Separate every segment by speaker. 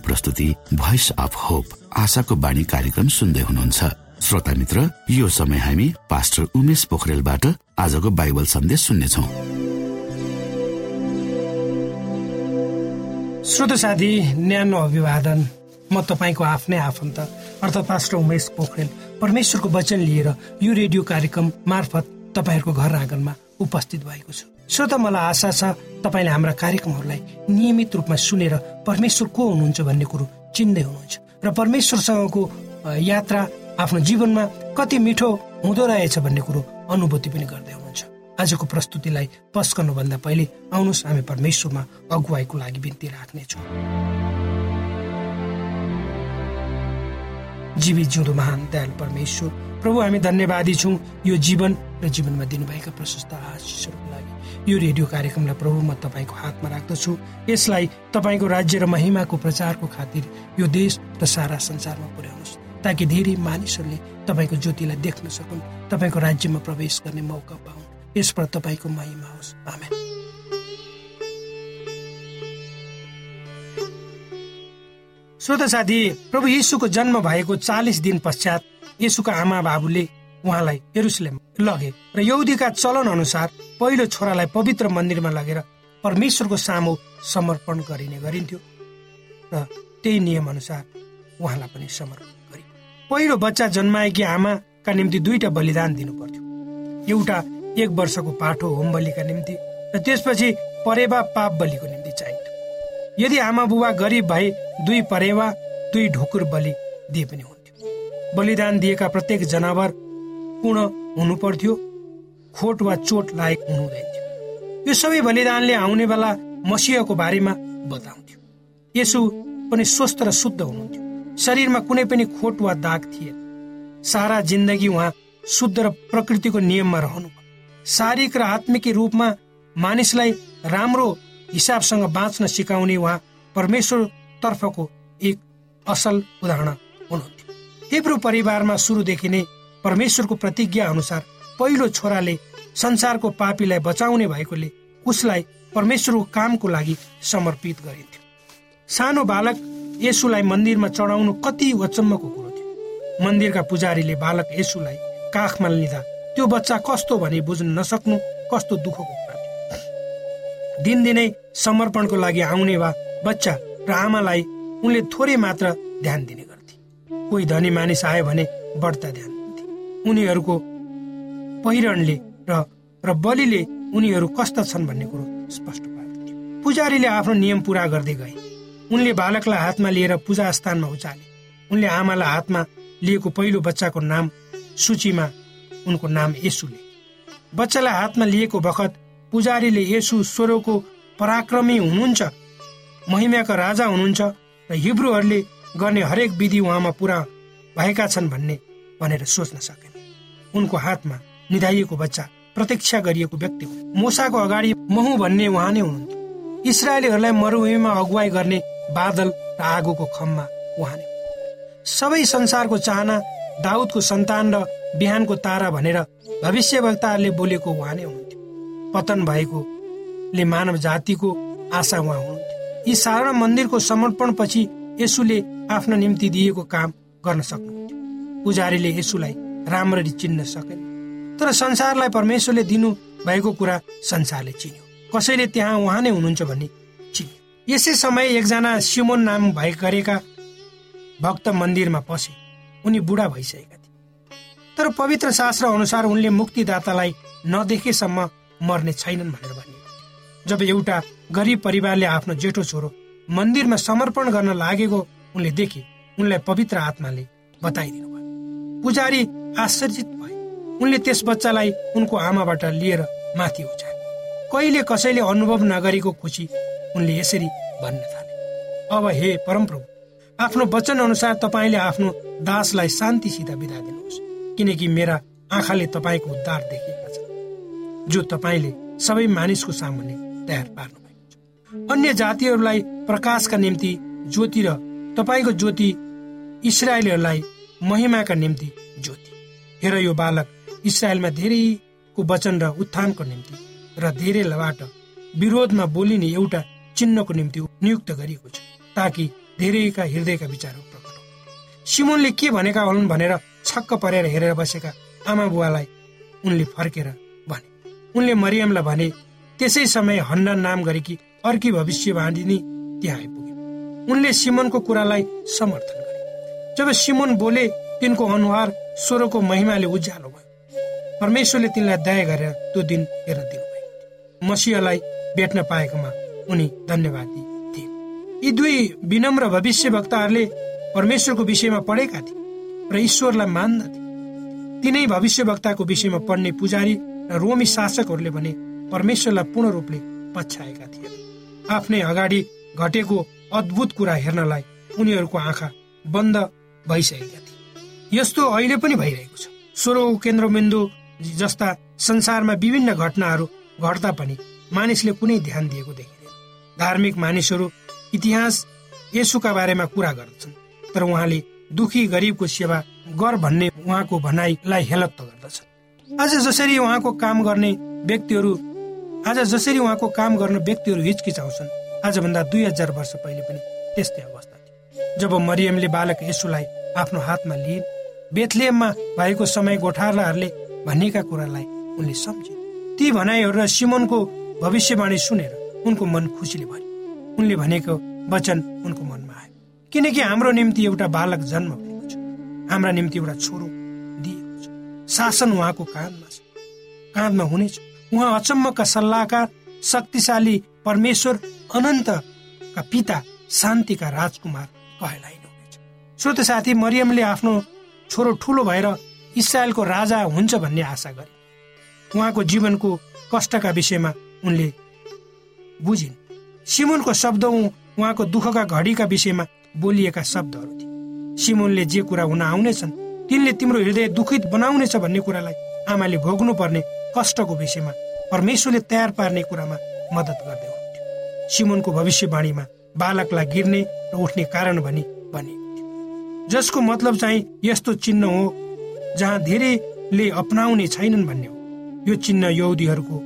Speaker 1: प्रस्तुति voice of hope आशाको बाणी कार्यक्रम सुन्दै हुनुहुन्छ। श्रोता मित्र यो समय हामी पास्टर उमेश पोखरेलबाट आजको बाइबल सन्देश सुन्नेछौ।
Speaker 2: श्रोत साथी न्यानो अभिवादन। म तपाईँको आफ्नै आफन्त अर्थात् पास्टर उमेश पोखरेल। परमेश्वरको वचन लिएर यो रेडियो कार्यक्रम मार्फत तपाईँहरूको घर आँगनमा उपस्थित भएको छु। श्रोता मलाई आशा छ तपाईँले हाम्रा कार्यक्रमहरूलाई नियमित रूपमा सुनेर परमेश्वर को हुनुहुन्छ भन्ने कुरो चिन्दै हुनुहुन्छ र परमेश्वरसँगको यात्रा आफ्नो जीवनमा कति मिठो हुँदो रहेछ भन्ने कुरो अनुभूति पनि गर्दै हुनुहुन्छ। आजको प्रस्तुतिलाई पस गर्नुभन्दा पहिले आउनुहोस् हामी परमेश्वरमा अगुवाईको लागि बिन्ती राख्नेछौँ। जीवित जिउँदो महान दयाल परमेश्वर प्रभु हामी धन्यवादी छौँ। यो जीवन र जीवनमा दिनुभएका प्रशस्त आशिषहरूको लागि। यो रेडियो कार्यक्रमलाई प्रभु म तपाईँको हातमा राख्दछु। यसलाई तपाईँको राज्य र महिमाको प्रचारको खातिर यो देश र सारा संसारमा पुर्याउनुहोस् ताकि धेरै मानिसहरूले तपाईँको ज्योतिलाई देख्न सकुन् तपाईँको राज्यमा प्रवेश गर्ने मौका पाउन्। यसबाट तपाईँको महिमा होस्। आमेन। श्रोत साथी प्रभु यीशुको जन्म भएको चालिस दिन पश्चात यीशुका आमा बाबुले उहाँलाई हेरुसलेम लगे र यौदीका चलन अनुसार पहिलो छोरालाई पवित्र मन्दिरमा लगेर परमेश्वरको सामु समर्पण गरिने गरिन्थ्यो र त्यही नियम अनुसार उहाँलाई पनि समर्पण गरि पहिलो बच्चा जन्माएकी आमाका निम्ति दुईटा बलिदान दिनु पर्थ्यो एउटा एक वर्षको पाठो होम बलिका निम्ति र त्यसपछि परेवा पाप बलिको निम्ति चाहिन्थ्यो। यदि आमा बुबा गरिब भए दुई परेवा दुई ढुकुर बलि दिए पनि बलिदान दिएका प्रत्येक जनावर पूर्ण हुनु पर्थ्यो खोट वा चोट लागेको हुनु हुँदैन थियो। यो सबै बलिदानले आउने बेला मसिहको बारेमा बताउँथ्यो। यसो पनि स्वस्थ र शुद्ध हुनुहुन्थ्यो। शरीरमा कुनै पनि खोट वा दाग थिए सारा जिन्दगी उहाँ शुद्ध र प्रकृतिको नियममा रहनु शारीरिक र आत्मिक रूपमा मानिसलाई राम्रो हिसाबसँग बाँच्न सिकाउने उहाँ परमेश्वर तर्फको एक असल उदाहरण हिब्रू परिवारमा सुरुदेखि नै परमेश्वरको प्रतिज्ञा अनुसार पहिलो छोराले संसारको पापीलाई बचाउने भएकोले उसलाई परमेश्वरको कामको लागि समर्पित गरिन्थ्यो। सानो बालक यसुलाई मन्दिरमा चढाउनु कति वचम्मको कुरो थियो। मन्दिरका पुजारीले बालक यसुलाई काखमा लिँदा त्यो बच्चा कस्तो भने बुझ्न नसक्नु कस्तो दुःखको कुरा थियो। दिनदिनै समर्पणको लागि आउने वा बच्चा र आमालाई उनले थोरै मात्र ध्यान दिने कोही धनी मानिस आयो भने बढ्ता ध्यान उनीहरूको पहिरणले र र बलिले उनीहरू कस्ता छन् भन्ने कुरो स्पष्ट पार्दथ्यो पुजारीले आफ्नो नियम पुरा गर्दै गए। उनले बालकलाई हातमा लिएर पूजा स्थानमा उचाले। उनले आमालाई हातमा लिएको पहिलो बच्चाको नाम सूचीमा उनको नाम यसुले। बच्चालाई हातमा लिएको बखत पुजारीले यसु स्वरको पराक्रमी हुनुहुन्छ महिमाका राजा हुनुहुन्छ र हिब्रूहरूले गर्ने हरेक विधि उहाँमा पुरा भएका छन् भन्ने भनेर सोच्न सके उनको हातमा निधाइएको बच्चा प्रतीक्षा गरिएको व्यक्ति हो। मोसाको अगाडि महु भन्ने उहाँ नै हुनुहुन्थ्यो। इसरायलीहरूलाई मरुभूमिमा अगुवाई गर्ने बादल र आगोको खममा उहाँ नै सबै संसारको चाहना दाउदको सन्तान र बिहानको तारा भनेर भविष्य वक्ताहरूले बोलेको उहाँ नै हुनुहुन्थ्यो। पतन भएकोले मानव जातिको आशा उहाँ हुनुहुन्थ्यो। यी साधारण मन्दिरको समर्पण पछि यसुले आफ्नो निम्ति दिएको काम गर्न सक्नुहुन्थ्यो पुजारीले यसुलाई राम्ररी चिन्न सकेन तर संसारलाई परमेश्वरले दिनु भएको कुरा संसारले चिन्यो। कसैले त्यहाँ उहाँ नै हुनुहुन्छ भन्ने चिन्यो। यसै समय एकजना सिमोन नाम भए गरेका भक्त मन्दिरमा पसे उनी बुढा भइसकेका थिए। तर पवित्र शास्त्र अनुसार उनले मुक्तिदातालाई नदेखेसम्म मर्ने छैनन् भनेर भनिएको जब एउटा गरिब परिवारले आफ्नो जेठो छोरो मन्दिरमा समर्पण गर्न लागेको उनले देखे। उनलाई पवित्र आत्माले बताइदिनु भयो पुजारी आश्चर्यित भए। उनले त्यस बच्चालाई उनको आमाबाट लिएर माथि उचाले कहिले कसैले अनुभव नगरेको खुसी उनले यसरी भन्न थाले। अब हे परमप्रभु आफ्नो वचन अनुसार तपाईँले आफ्नो दासलाई शान्तिसित बिदा दिनुहोस् किनकि मेरा आँखाले तपाईँको उद्धार देखेका छन् जो तपाईँले सबै मानिसको सामुन्ने तयार पार्नु भएको छ। अन्य जातिहरूलाई प्रकाशका निम्ति ज्योति र तपाईँको ज्योति इसरायलीहरूलाई महिमाका निम्ति ज्योति। हेर यो बालक इसरायलमा धेरैको वचन र उत्थानको निम्ति र धेरैबाट विरोधमा बोलिने एउटा चिन्हको निम्ति नियुक्त गरिएको छ ताकि धेरैका हृदयका विचारहरू प्रकट सिमोनले के भनेका हुन् भनेर छक्क परेर हेरेर बसेका आमा बुवालाई उनले फर्केर भने उनले मरियमलाई भने त्यसै समय हन्डन नाम गरेकी अर्की भविष्यवाणी त्यहाँ आइपुगे उनले सिमोनको कुरालाई समर्थन गरे। जब सिमोन बोले तिनको अनुहार स्वरको महिमाले उज्यालो भयो। परमेश्वरले तिनलाई दया गरेर त्यो दिन हेर्न दिनुभयो। मसिहलाई भेट्न पाएकोमा उनी धन्यवादी थिए। यी दुई विनम्र भविष्य वक्ताहरूले परमेश्वरको विषयमा पढेका थिए र ईश्वरलाई मान्दथे। तिनै भविष्य वक्ताको विषयमा पढ्ने पुजारी र रोमी शासकहरूले भने परमेश्वरलाई पूर्ण रूपले पछ्याएका थिए। आफ्नै अगाडि घटेको अद्भुत कुरा हेर्नलाई उनीहरूको आँखा बन्द भइसकेका थिए। यस्तो अहिले पनि भइरहेको छ। स्वरको केन्द्रबिन्दु जस्ता संसारमा विभिन्न घटनाहरू घट्दा पनि मानिसले कुनै ध्यान दिएको देखिँदैन। धार्मिक मानिसहरू इतिहास यसुका बारेमा कुरा गर्दछन् तर उहाँले दुखी गरिबको सेवा गर भन्ने उहाँको भनाइलाई हेलत्त गर्दछ आज जसरी उहाँको काम गर्ने व्यक्तिहरू आज जसरी उहाँको काम गर्न व्यक्तिहरू हिचकिचाउँछन् आजभन्दा दुई हजार वर्ष पहिले पनि त्यस्तै अवस्था थियो। जब मरियमले बालक यसुलाई आफ्नो हातमा लिइन् बेथलेममा भएको समय गोठालाहरूले भनेका कुरालाई उनले सम्झे ती भनाइहरू र सिमोनको भविष्यवाणी सुनेर उनको मन खुसीले भयो उनले भनेको वचन उनको मनमा आयो। किनकि हाम्रो निम्ति एउटा बालक जन्म भएको छ। हाम्रा निम्ति एउटा छोरो दिएको छ। शासन उहाँको काँधमा छ। काँधमा हुनेछ। उहाँ अचम्मका सल्लाहकार शक्तिशाली परमेश्वर अनन्तका पिता शान्तिका राजकुमार कहलाइनुहुनेछ श्रोत साथी मरियमले आफ्नो छोरो ठुलो भएर इसरायलको राजा हुन्छ भन्ने आशा गरे। उहाँको जीवनको कष्टका विषयमा उनले बुझिन्। सिमुनको शब्द उहाँको दुःखका घडीका विषयमा बोलिएका शब्दहरू थिए। सिमुनले जे कुरा हुन आउनेछन् तिनले तिम्रो हृदय दुखित बनाउनेछ भन्ने कुरालाई आमाले भोग्नु पर्ने कष्टको विषयमा परमेश्वरले तयार पार्ने कुरामा मद्दत गर्दै सिमुनको भविष्यवाणीमा बालकलाई गिर्ने र उठ्ने कारण भनी थियो जसको मतलब चाहिँ यस्तो चिन्ह हो जहाँ धेरैले अपनाउने छैनन् भन्ने हो। यो चिन्ह यौदीहरूको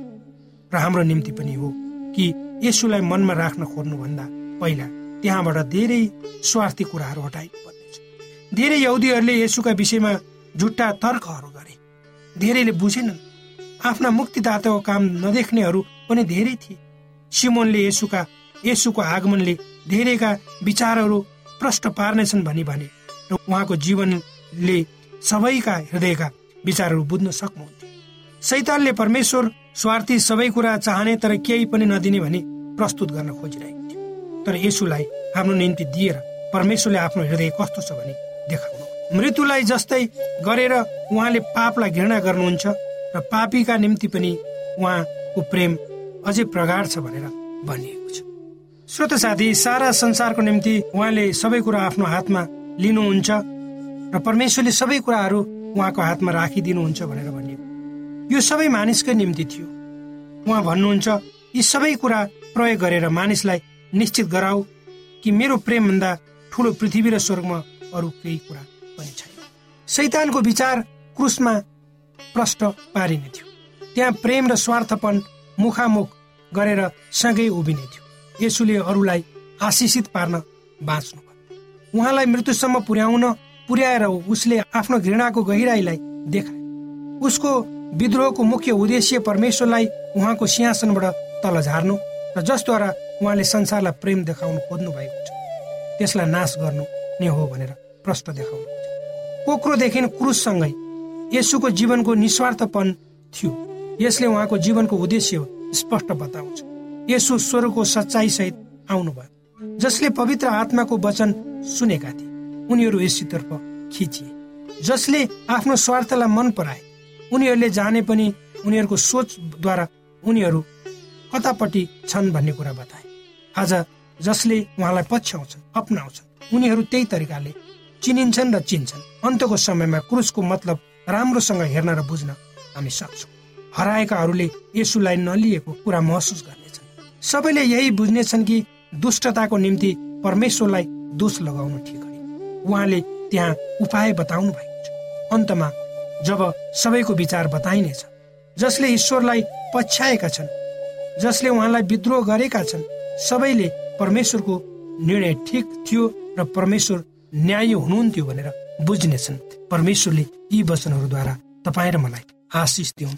Speaker 2: र हाम्रो निम्ति पनि हो कि यसुलाई मनमा राख्न खोज्नुभन्दा पहिला त्यहाँबाट धेरै स्वार्थी कुराहरू हटाइनु धेरै यौदीहरूले यसुका विषयमा झुट्टा तर्कहरू गरे। धेरैले बुझेनन्। आफ्ना मुक्तिदाताको काम नदेख्नेहरू पनि धेरै थिए। सिमोनले यसुका यसुको आगमनले धेरैका विचारहरू प्रष्ट पार्नेछन् भनी भने र उहाँको जीवनले सबैका हृदयका विचारहरू बुझ्न सक्नुहुन्थ्यो। सैतानले परमेश्वर स्वार्थी सबै कुरा चाहने तर केही पनि नदिने भनी प्रस्तुत गर्न खोजिरहेको थियो। तर यसुलाई हाम्रो निम्ति दिएर परमेश्वरले आफ्नो हृदय कस्तो छ भने देखाउनु। मृत्युलाई जस्तै गरेर उहाँले पापलाई घृणा गर्नुहुन्छ र पापीका निम्ति पनि उहाँको प्रेम अझै प्रगाढ छ भनेर भनिएको छ। श्रोत साथी सारा संसारको निम्ति उहाँले सबै कुरा आफ्नो हातमा लिनुहुन्छ र परमेश्वरले सबै कुराहरू उहाँको हातमा राखिदिनुहुन्छ भनेर भनिएको यो सबै मानिसकै निम्ति थियो। उहाँ भन्नुहुन्छ यी सबै कुरा प्रयोग गरेर मानिसलाई निश्चित गराऊ कि मेरो प्रेमभन्दा ठुलो पृथ्वी र स्वर्गमा अरू केही कुरा पनि छैन। सैतानको विचार क्रुसमा प्रष्ट पारिने थियो। त्यहाँ प्रेम र स्वार्थपन मुखामुख गरेर सँगै उभिने थियो। यसुले अरूलाई आशिषित पार्न बाँच्नु उहाँलाई मृत्युसम्म पुर्याउन पुर्याएर उसले आफ्नो घृणाको गहिराईलाई देखाए। उसको विद्रोहको मुख्य उद्देश्य परमेश्वरलाई उहाँको सिंहासनबाट तल झार्नु र जसद्वारा उहाँले संसारलाई प्रेम देखाउनु खोज्नु भएको छ। त्यसलाई नाश गर्नु नै हो भनेर प्रश्न देखाउनु कोक्रोदेखि क्रुससँगै यसुको जीवनको निस्वार्थपन थियो। यसले उहाँको जीवनको उद्देश्य स्पष्ट बताउँछ। यसो स्वरको सच्चाइ सहित आउनुभयो। जसले पवित्र आत्माको वचन सुनेका थिए उनीहरू यसतर्फ खिचिए। जसले आफ्नो स्वार्थलाई मन पराए उनीहरूले जाने पनि उनीहरूको सोचद्वारा उनीहरू कतापट्टि छन् भन्ने कुरा बताए। आज जसले उहाँलाई पछ्याउँछन् अप्नाउँछन् उनीहरू त्यही तरिकाले चिनिन्छन् र चिन्छन्। अन्तको समयमा क्रुसको मतलब राम्रोसँग हेर्न र बुझ्न हामी सक्छौँ। हराएकाहरूले यसुलाई नलिएको कुरा महसुस गर्नेछन्। सबैले यही बुझ्नेछन् कि दुष्टताको निम्ति परमेश्वरलाई दोष लगाउनु ठिक होइन। उहाँले त्यहाँ उपाय बताउनु भएको छ। अन्तमा जब सबैको विचार बताइनेछ जसले ईश्वरलाई पछ्याएका छन् जसले उहाँलाई विद्रोह गरेका छन् सबैले परमेश्वरको निर्णय ठिक थियो र परमेश्वर न्याय हुनुहुन्थ्यो भनेर बुझ्नेछन्। परमेश्वरले यी वचनहरूद्वारा तपाईँ र मलाई आशिष दिउन्।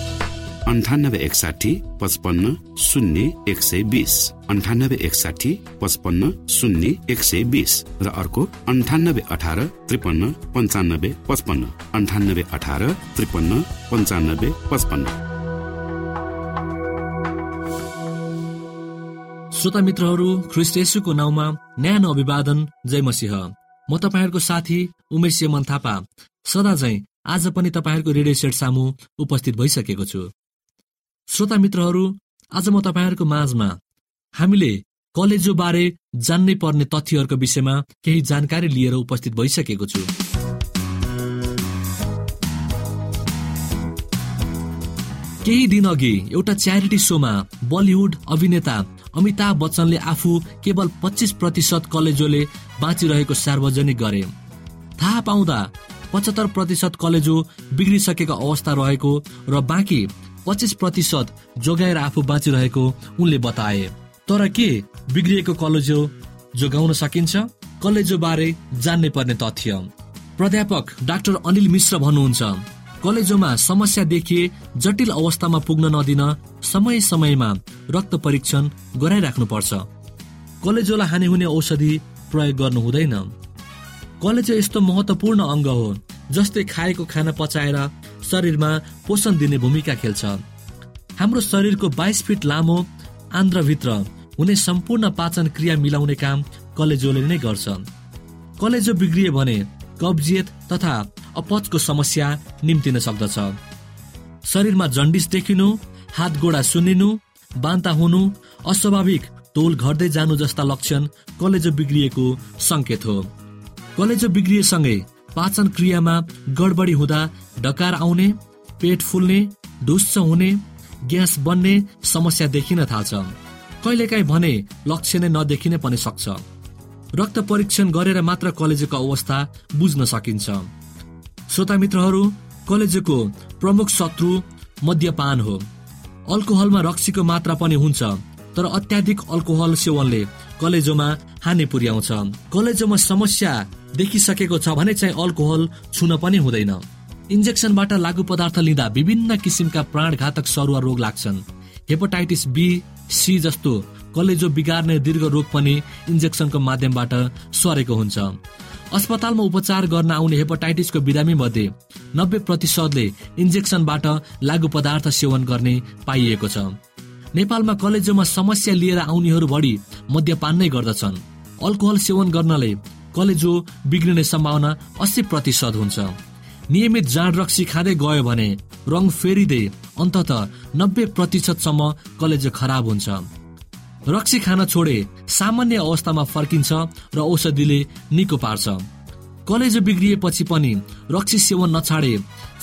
Speaker 1: अन्ठानब्बे एकसाठी पचपन्न शून्य एक सय बिस। अन्ठानब्बे एकसाठी पचपन्न शून्य एक सय बिस। र अर्को अन्ठानब्बे अठार त्रिपन्न पन्चानब्बे पचपन्न। अन्ठानब्बे अठार त्रिपन्न पन्चानब्बे पचपन्न।
Speaker 3: श्रोता मित्रहरू ख्रिस्ट यसुको नाउँमा न्यानो अभिवादन जय मसिंह। म तपाईँहरूको साथी उमेश यमन थापा। सदा झै आज पनि तपाईँहरूको रेडियो सेट सामु उपस्थित भइसकेको छु। श्रोता मित्रहरू आज म तपाईँहरूको माझमा। हामीले कलेजो बारे जान्नै पर्ने तथ्यहरूको विषयमा केही जानकारी लिएर उपस्थित भइसकेको छु। केही दिन अघि एउटा च्यारिटी सोमा बलिउड अभिनेता अमिताभ बच्चनले आफू केवल पच्चिस प्रतिशत कलेजोले बाँचिरहेको सार्वजनिक गरे। थाहा पाउँदा पचहत्तर प्रतिशत कलेजो बिग्रिसकेको अवस्था रहेको र बाँकी पच्चिस प्रतिशत जोगाएर आफू बाँचिरहेको उनले बताए। तर के बिग्रिएको कलेजो जोगाउन सकिन्छ? कलेजो बारे जान्ने पर्ने तथ्य। प्राध्यापक डाक्टर अनिल मिश्र भन्नुहुन्छ कलेजोमा समस्या देखिए जटिल अवस्थामा पुग्न नदिन समय समयमा रक्त परीक्षण गराइराख्नु पर्छ कलेजोलाई हानि हुने औषधि प्रयोग गर्नु हुँदैन। कलेजो यस्तो महत्वपूर्ण अङ्ग हो जस्तै खाएको खाना पचाएर शरीरमा पोषण दिने भूमिका खेल्छ। हाम्रो शरीरको बाइस फिट लामो आन्द्रभित्र हुने सम्पूर्ण पाचन क्रिया मिलाउने काम कलेजोले नै गर्छ। कलेजो बिग्रियो भने कब्जियत तथा अपचको समस्या निम्तिन सक्दछ। शरीरमा जन्डिस देखिनु हात गोडा सुनिनु बान्ता हुनु अस्वाभाविक तोल घट्दै जानु जस्ता लक्षण कलेजो बिग्रिएको संकेत हो। कलेजो बिग्रिएसँगै पाचन क्रियामा गडबडी हुँदा डकार आउने पेट फुल्ने ढुस्स हुने ग्यास बन्ने समस्या देखिन थाल्छ। कहिलेकाहीँ भने लक्ष्य नै नदेखिने पनि सक्छ। रक्त परीक्षण गरेर मात्र कलेजोको अवस्था बुझ्न सकिन्छ। श्रोता मित्रहरू कलेजोको प्रमुख शत्रु मद्यपान हो। अल्कोहलमा रक्सीको मात्रा पनि हुन्छ तर अत्याधिक अल्कोहल सेवनले कलेजोमा हानि पुर्याउँछ। कलेजोमा समस्या देखिसकेको छ भने चाहिँ अल्कोहल छुन पनि हुँदैन। इन्जेक्सनबाट लागु पदार्थ लिँदा विभिन्न किसिमका प्राणघातक सरुवा रोग लाग्छन्। हेपाटाइटिस बी सी जस्तो कलेजो बिगार्ने दीर्घ रोग पनि इन्जेक्सनको माध्यमबाट सरेको हुन्छ। अस्पतालमा उपचार गर्न आउने हेपाटाइटिसको बिरामी मध्ये नब्बे प्रतिशतले इन्जेक्सनबाट लागु पदार्थ सेवन गर्ने पाइएको छ। नेपालमा कलेजोमा समस्या लिएर आउनेहरू बढी मद्यपान नै गर्दछन्। अल्कोहल सेवन गर्नले कलेजो बिग्रिने सम्भावना अस्सी प्रतिशत हुन्छ। नियमित जाँड रक्सी खाँदै गयो भने रङ फेरिँदै अन्तत नब्बे प्रतिशतसम्म कलेजो खराब हुन्छ। रक्सी खान छोडे सामान्य अवस्थामा फर्किन्छ र औषधिले निको पार्छ। कलेजो बिग्रिएपछि पनि रक्सी सेवन नछाडे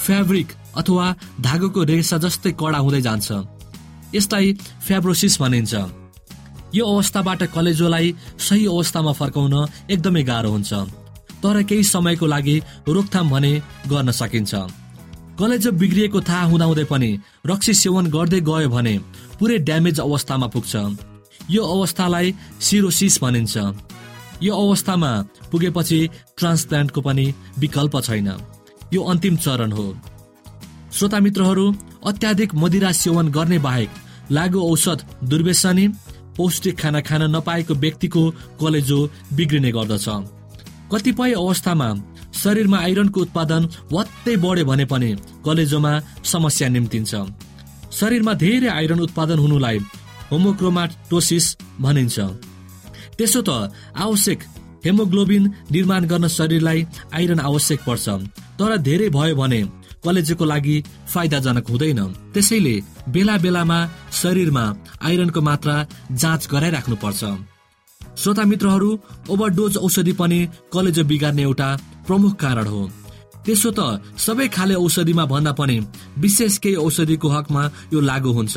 Speaker 3: फेब्रिक अथवा धागोको रेसा जस्तै कडा हुँदै जान्छ। यसलाई फ्याब्रोसिस भनिन्छ। यो अवस्थाबाट कलेजोलाई सही अवस्थामा फर्काउन एकदमै गाह्रो हुन्छ। तर केही समयको लागि रोकथाम भने गर्न सकिन्छ। कलेजो बिग्रिएको थाहा हुँदाहुँदै पनि रक्सी सेवन गर्दै गयो भने पुरै ड्यामेज अवस्थामा पुग्छ। यो अवस्थालाई सिरोसिस भनिन्छ। यो अवस्थामा पुगेपछि ट्रान्सप्लान्टको पनि विकल्प छैन। यो अन्तिम चरण हो। श्रोता मित्रहरू अत्याधिक मदिरा सेवन गर्ने बाहेक लागु औषध दुर्वेशनी पौष्टिक खाना खान नपाएको व्यक्तिको कलेजो बिग्रिने गर्दछ। कतिपय अवस्थामा शरीरमा आइरनको उत्पादन वात्तै बढ्यो भने पनि कलेजोमा समस्या निम्तिन्छ। शरीरमा धेरै आइरन उत्पादन हुनुलाई होमोक्रोमाटोसिस भनिन्छ। त्यसो त आवश्यक हेमोग्लोबिन निर्माण गर्न शरीरलाई आइरन आवश्यक पर्छ तर धेरै भयो भने कलेजोको लागि फाइदाजनक हुँदैन। त्यसैले बेला बेलामा शरीरमा आइरनको मात्रा जाँच गराइराख्नु पर्छ श्रोता मित्रहरू ओभरडोज औषधि पनि कलेजो बिगार्ने एउटा प्रमुख कारण हो। त्यसो त सबै खाले औषधिमा भन्दा पनि विशेष केही औषधिको हकमा यो लागू हुन्छ।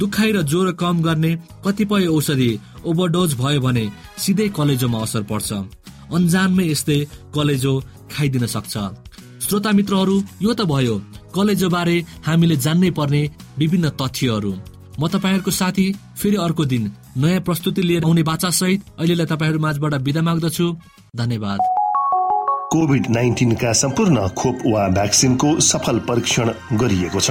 Speaker 3: दुखाइ र ज्वरो कम गर्ने कतिपय औषधि ओभरडोज भयो भने सिधै कलेजोमा असर पर्छ। अन्जानमै यस्तै कलेजो खाइदिन सक्छ। श्रोता मित्रहरू यो त भयो। कलेजो बारे हामीले जान्नै पर्ने विभिन्न तथ्यहरू। म तपाईँहरूको साथी फेरि अर्को दिन नयाँ प्रस्तुति लिएर आउने बाचा सहित अहिलेलाई तपाईँहरू माझबाट बिदा माग्दछु। धन्यवाद।
Speaker 4: कोभिड नाइन्टिनका सम्पूर्ण खोप वा भ्याक्सिनको सफल परीक्षण गरिएको छ।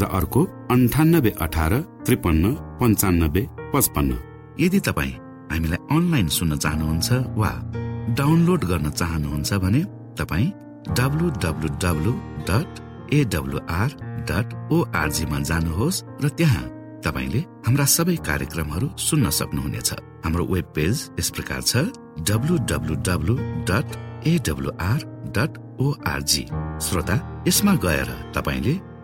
Speaker 1: र अर्को अन्ठानब्बे अठार त्रिपन्न पन्चानब्बे पचपन्न। यदि तपाईँ हामीलाई अनलाइन सुन्न चाहनुहुन्छ वा डाउनलोड गर्न चाहनुहुन्छ भने तपाईँ W W W dot A W R dot ओआरजीमा जानुहोस् र त्यहाँ तपाईँले हाम्रा सबै कार्यक्रमहरू सुन्न सक्नुहुनेछ। हाम्रो वेब पेज यस प्रकार छ W dot A W R dot O R G श्रोता यसमा गएर तपाईँले